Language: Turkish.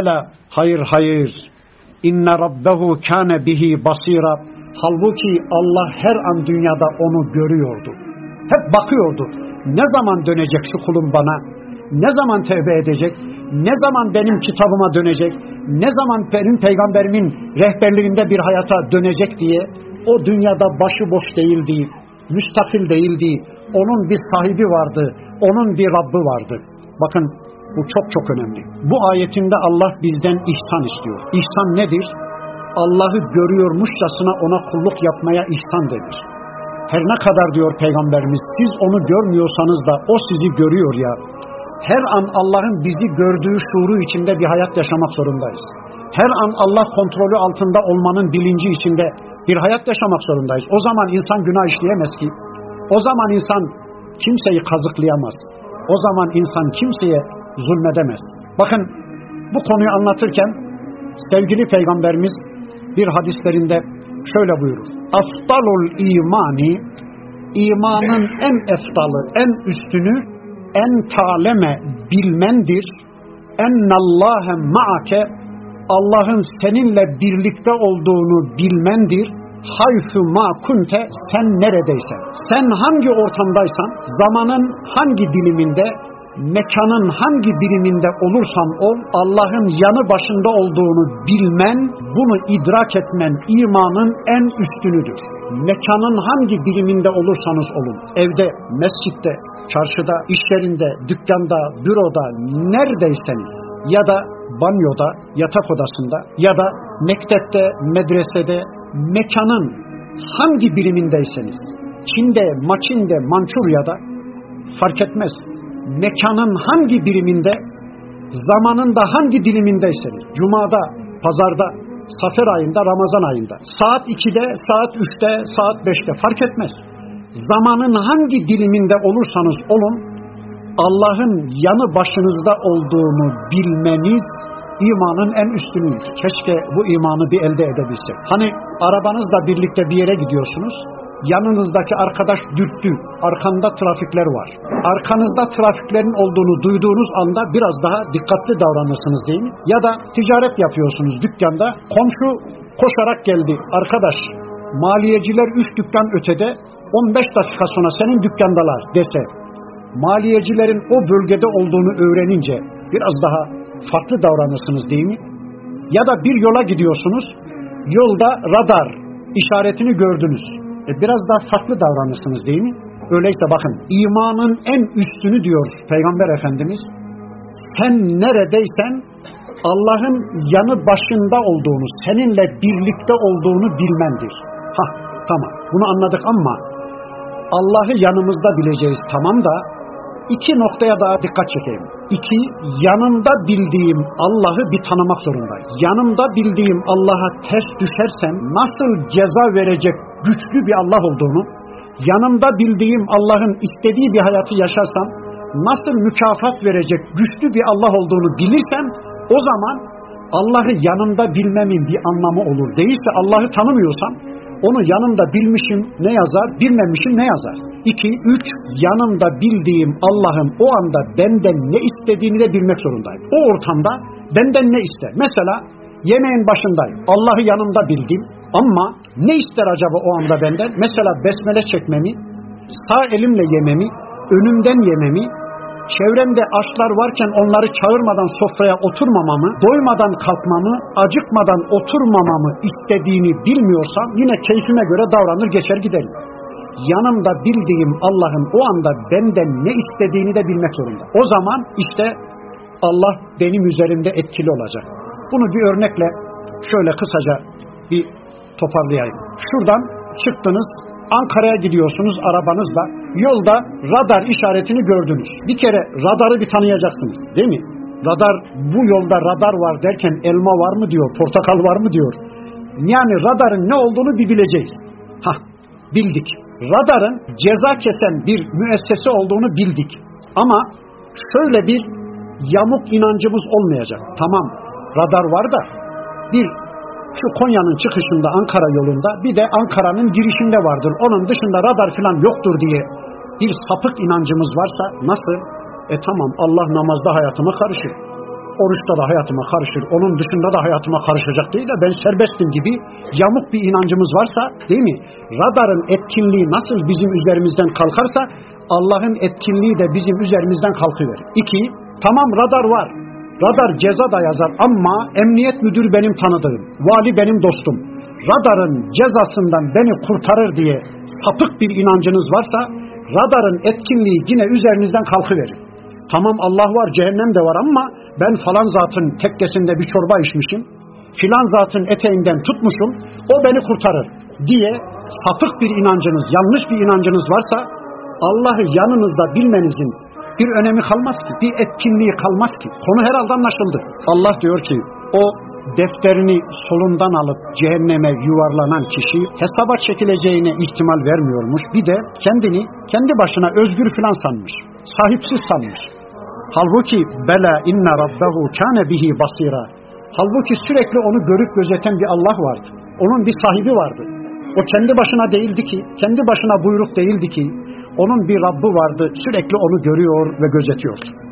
Ela hayır hayır. İnne rabbehu kâne bihi basira. Halbuki Allah her an dünyada onu görüyordu. Hep bakıyordu. Ne zaman dönecek şu kulum bana? Ne zaman tevbe edecek? Ne zaman benim kitabıma dönecek? Ne zaman benim peygamberimin rehberliğinde bir hayata dönecek diye o dünyada başıboş değildi, müstakil değildi. Onun bir sahibi vardı, onun bir Rabbi vardı. Bakın bu çok çok önemli. Bu ayetinde Allah bizden ihsan istiyor. İhsan nedir? Allah'ı görüyormuşçasına ona kulluk yapmaya ihsan denir. Her ne kadar diyor Peygamberimiz siz onu görmüyorsanız da o sizi görüyor ya. Her an Allah'ın bizi gördüğü şuuru içinde bir hayat yaşamak zorundayız. Her an Allah kontrolü altında olmanın bilinci içinde bir hayat yaşamak zorundayız. O zaman insan günah işleyemez ki. O zaman insan kimseyi kazıklayamaz. O zaman insan kimseye zulmedemez. Bakın bu konuyu anlatırken sevgili peygamberimiz bir hadislerinde şöyle buyurur. Aftalul imani imanın en eftalı, en üstünü en taleme bilmendir. Ennallâhe ma'ake Allah'ın seninle birlikte olduğunu bilmendir. Haythu ma kunte sen neredeysen. Sen hangi ortamdaysan, zamanın hangi diliminde, mekanın hangi biriminde olursan ol, Allah'ın yanı başında olduğunu bilmen, bunu idrak etmen imanın en üstünüdür. Mekanın hangi biriminde olursanız olun, evde, mescitte, çarşıda, iş yerinde, dükkanda, büroda, neredeyseniz ya da banyoda, yatak odasında ya da mektepte, medresede, mekanın hangi birimindeyseniz, Çin'de, Maçin'de, Mançurya'da fark etmez. Mekanın hangi biriminde, zamanında hangi dilimindeyseniz, Cuma'da, Pazarda, Safer ayında, Ramazan ayında, saat 2'de, saat 3'te, saat 5'te fark etmez. Zamanın hangi diliminde olursanız olun, Allah'ın yanı başınızda olduğunu bilmeniz imanın en üstünüdür. Keşke bu imanı bir elde edebilsek. Hani arabanızla birlikte bir yere gidiyorsunuz, yanınızdaki arkadaş dürttü, arkanda trafikler var. Arkanızda trafiklerin olduğunu duyduğunuz anda biraz daha dikkatli davranırsınız değil mi? Ya da ticaret yapıyorsunuz dükkanda, komşu koşarak geldi, arkadaş maliyeciler üç dükkan ötede 15 dakika sonra senin dükkandalar dese, maliyecilerin o bölgede olduğunu öğrenince biraz daha farklı davranırsınız değil mi? Ya da bir yola gidiyorsunuz, yolda radar işaretini gördünüz. E biraz daha farklı davranırsınız değil mi? Öyleyse bakın imanın en üstünü diyor Peygamber Efendimiz. Sen neredeysen Allah'ın yanı başında olduğunu, seninle birlikte olduğunu bilmendir. Ha tamam bunu anladık ama Allah'ı yanımızda bileceğiz tamam da iki noktaya daha dikkat çekeyim. İki, yanımda bildiğim Allah'ı bir tanımak zorundayım. Yanımda bildiğim Allah'a ters düşersem nasıl ceza verecek güçlü bir Allah olduğunu, yanımda bildiğim Allah'ın istediği bir hayatı yaşarsam nasıl mükafat verecek güçlü bir Allah olduğunu bilirsem o zaman Allah'ı yanımda bilmemin bir anlamı olur. Değilse Allah'ı tanımıyorsam onu yanımda bilmişim ne yazar, bilmemişim ne yazar. İki, üç, yanımda bildiğim Allah'ın o anda benden ne istediğini de bilmek zorundayım. O ortamda benden ne ister? Mesela yemeğin başındayım. Allah'ı yanımda bildim ama ne ister acaba o anda benden? Mesela besmele çekmemi, sağ elimle yememi, önümden yememi, çevremde açlar varken onları çağırmadan sofraya oturmamamı, doymadan kalkmamı, acıkmadan oturmamamı istediğini bilmiyorsam yine keyfime göre davranır geçer giderim. Yanımda bildiğim Allah'ın o anda benden ne istediğini de bilmek zorunda. O zaman işte Allah benim üzerimde etkili olacak. Bunu bir örnekle şöyle kısaca bir toparlayayım. Şuradan çıktınız Ankara'ya gidiyorsunuz arabanızla. Yolda radar işaretini gördünüz. Bir kere radarı bir tanıyacaksınız değil mi? Radar bu yolda radar var derken elma var mı diyor, portakal var mı diyor. Yani radarın ne olduğunu bir bileceğiz. Ha, bildik. Radarın ceza kesen bir müessese olduğunu bildik. Ama şöyle bir yamuk inancımız olmayacak. Tamam radar var da bir şu Konya'nın çıkışında Ankara yolunda bir de Ankara'nın girişinde vardır. Onun dışında radar falan yoktur diye bir sapık inancımız varsa nasıl? E tamam Allah namazda hayatıma karışır. oruçta da hayatıma karışır, onun dışında da hayatıma karışacak değil de ben serbestim gibi yamuk bir inancımız varsa değil mi? Radarın etkinliği nasıl bizim üzerimizden kalkarsa Allah'ın etkinliği de bizim üzerimizden kalkıverir. İki, tamam radar var. Radar ceza da yazar ama emniyet müdürü benim tanıdığım, vali benim dostum. Radarın cezasından beni kurtarır diye sapık bir inancınız varsa radarın etkinliği yine üzerinizden kalkıverir. Tamam Allah var, cehennem de var ama ben falan zatın tekkesinde bir çorba içmişim, filan zatın eteğinden tutmuşum, o beni kurtarır diye sapık bir inancınız, yanlış bir inancınız varsa Allah'ı yanınızda bilmenizin bir önemi kalmaz ki, bir etkinliği kalmaz ki. Konu herhalde anlaşıldı. Allah diyor ki o defterini solundan alıp cehenneme yuvarlanan kişi hesaba çekileceğine ihtimal vermiyormuş. Bir de kendini kendi başına özgür filan sanmış. Sahipsiz sanmış. Halbuki bela inne rabbehu kâne bihi basira. Halbuki sürekli onu görüp gözeten bir Allah vardı. Onun bir sahibi vardı. O kendi başına değildi ki, kendi başına buyruk değildi ki, onun bir Rabbi vardı, sürekli onu görüyor ve gözetiyordu.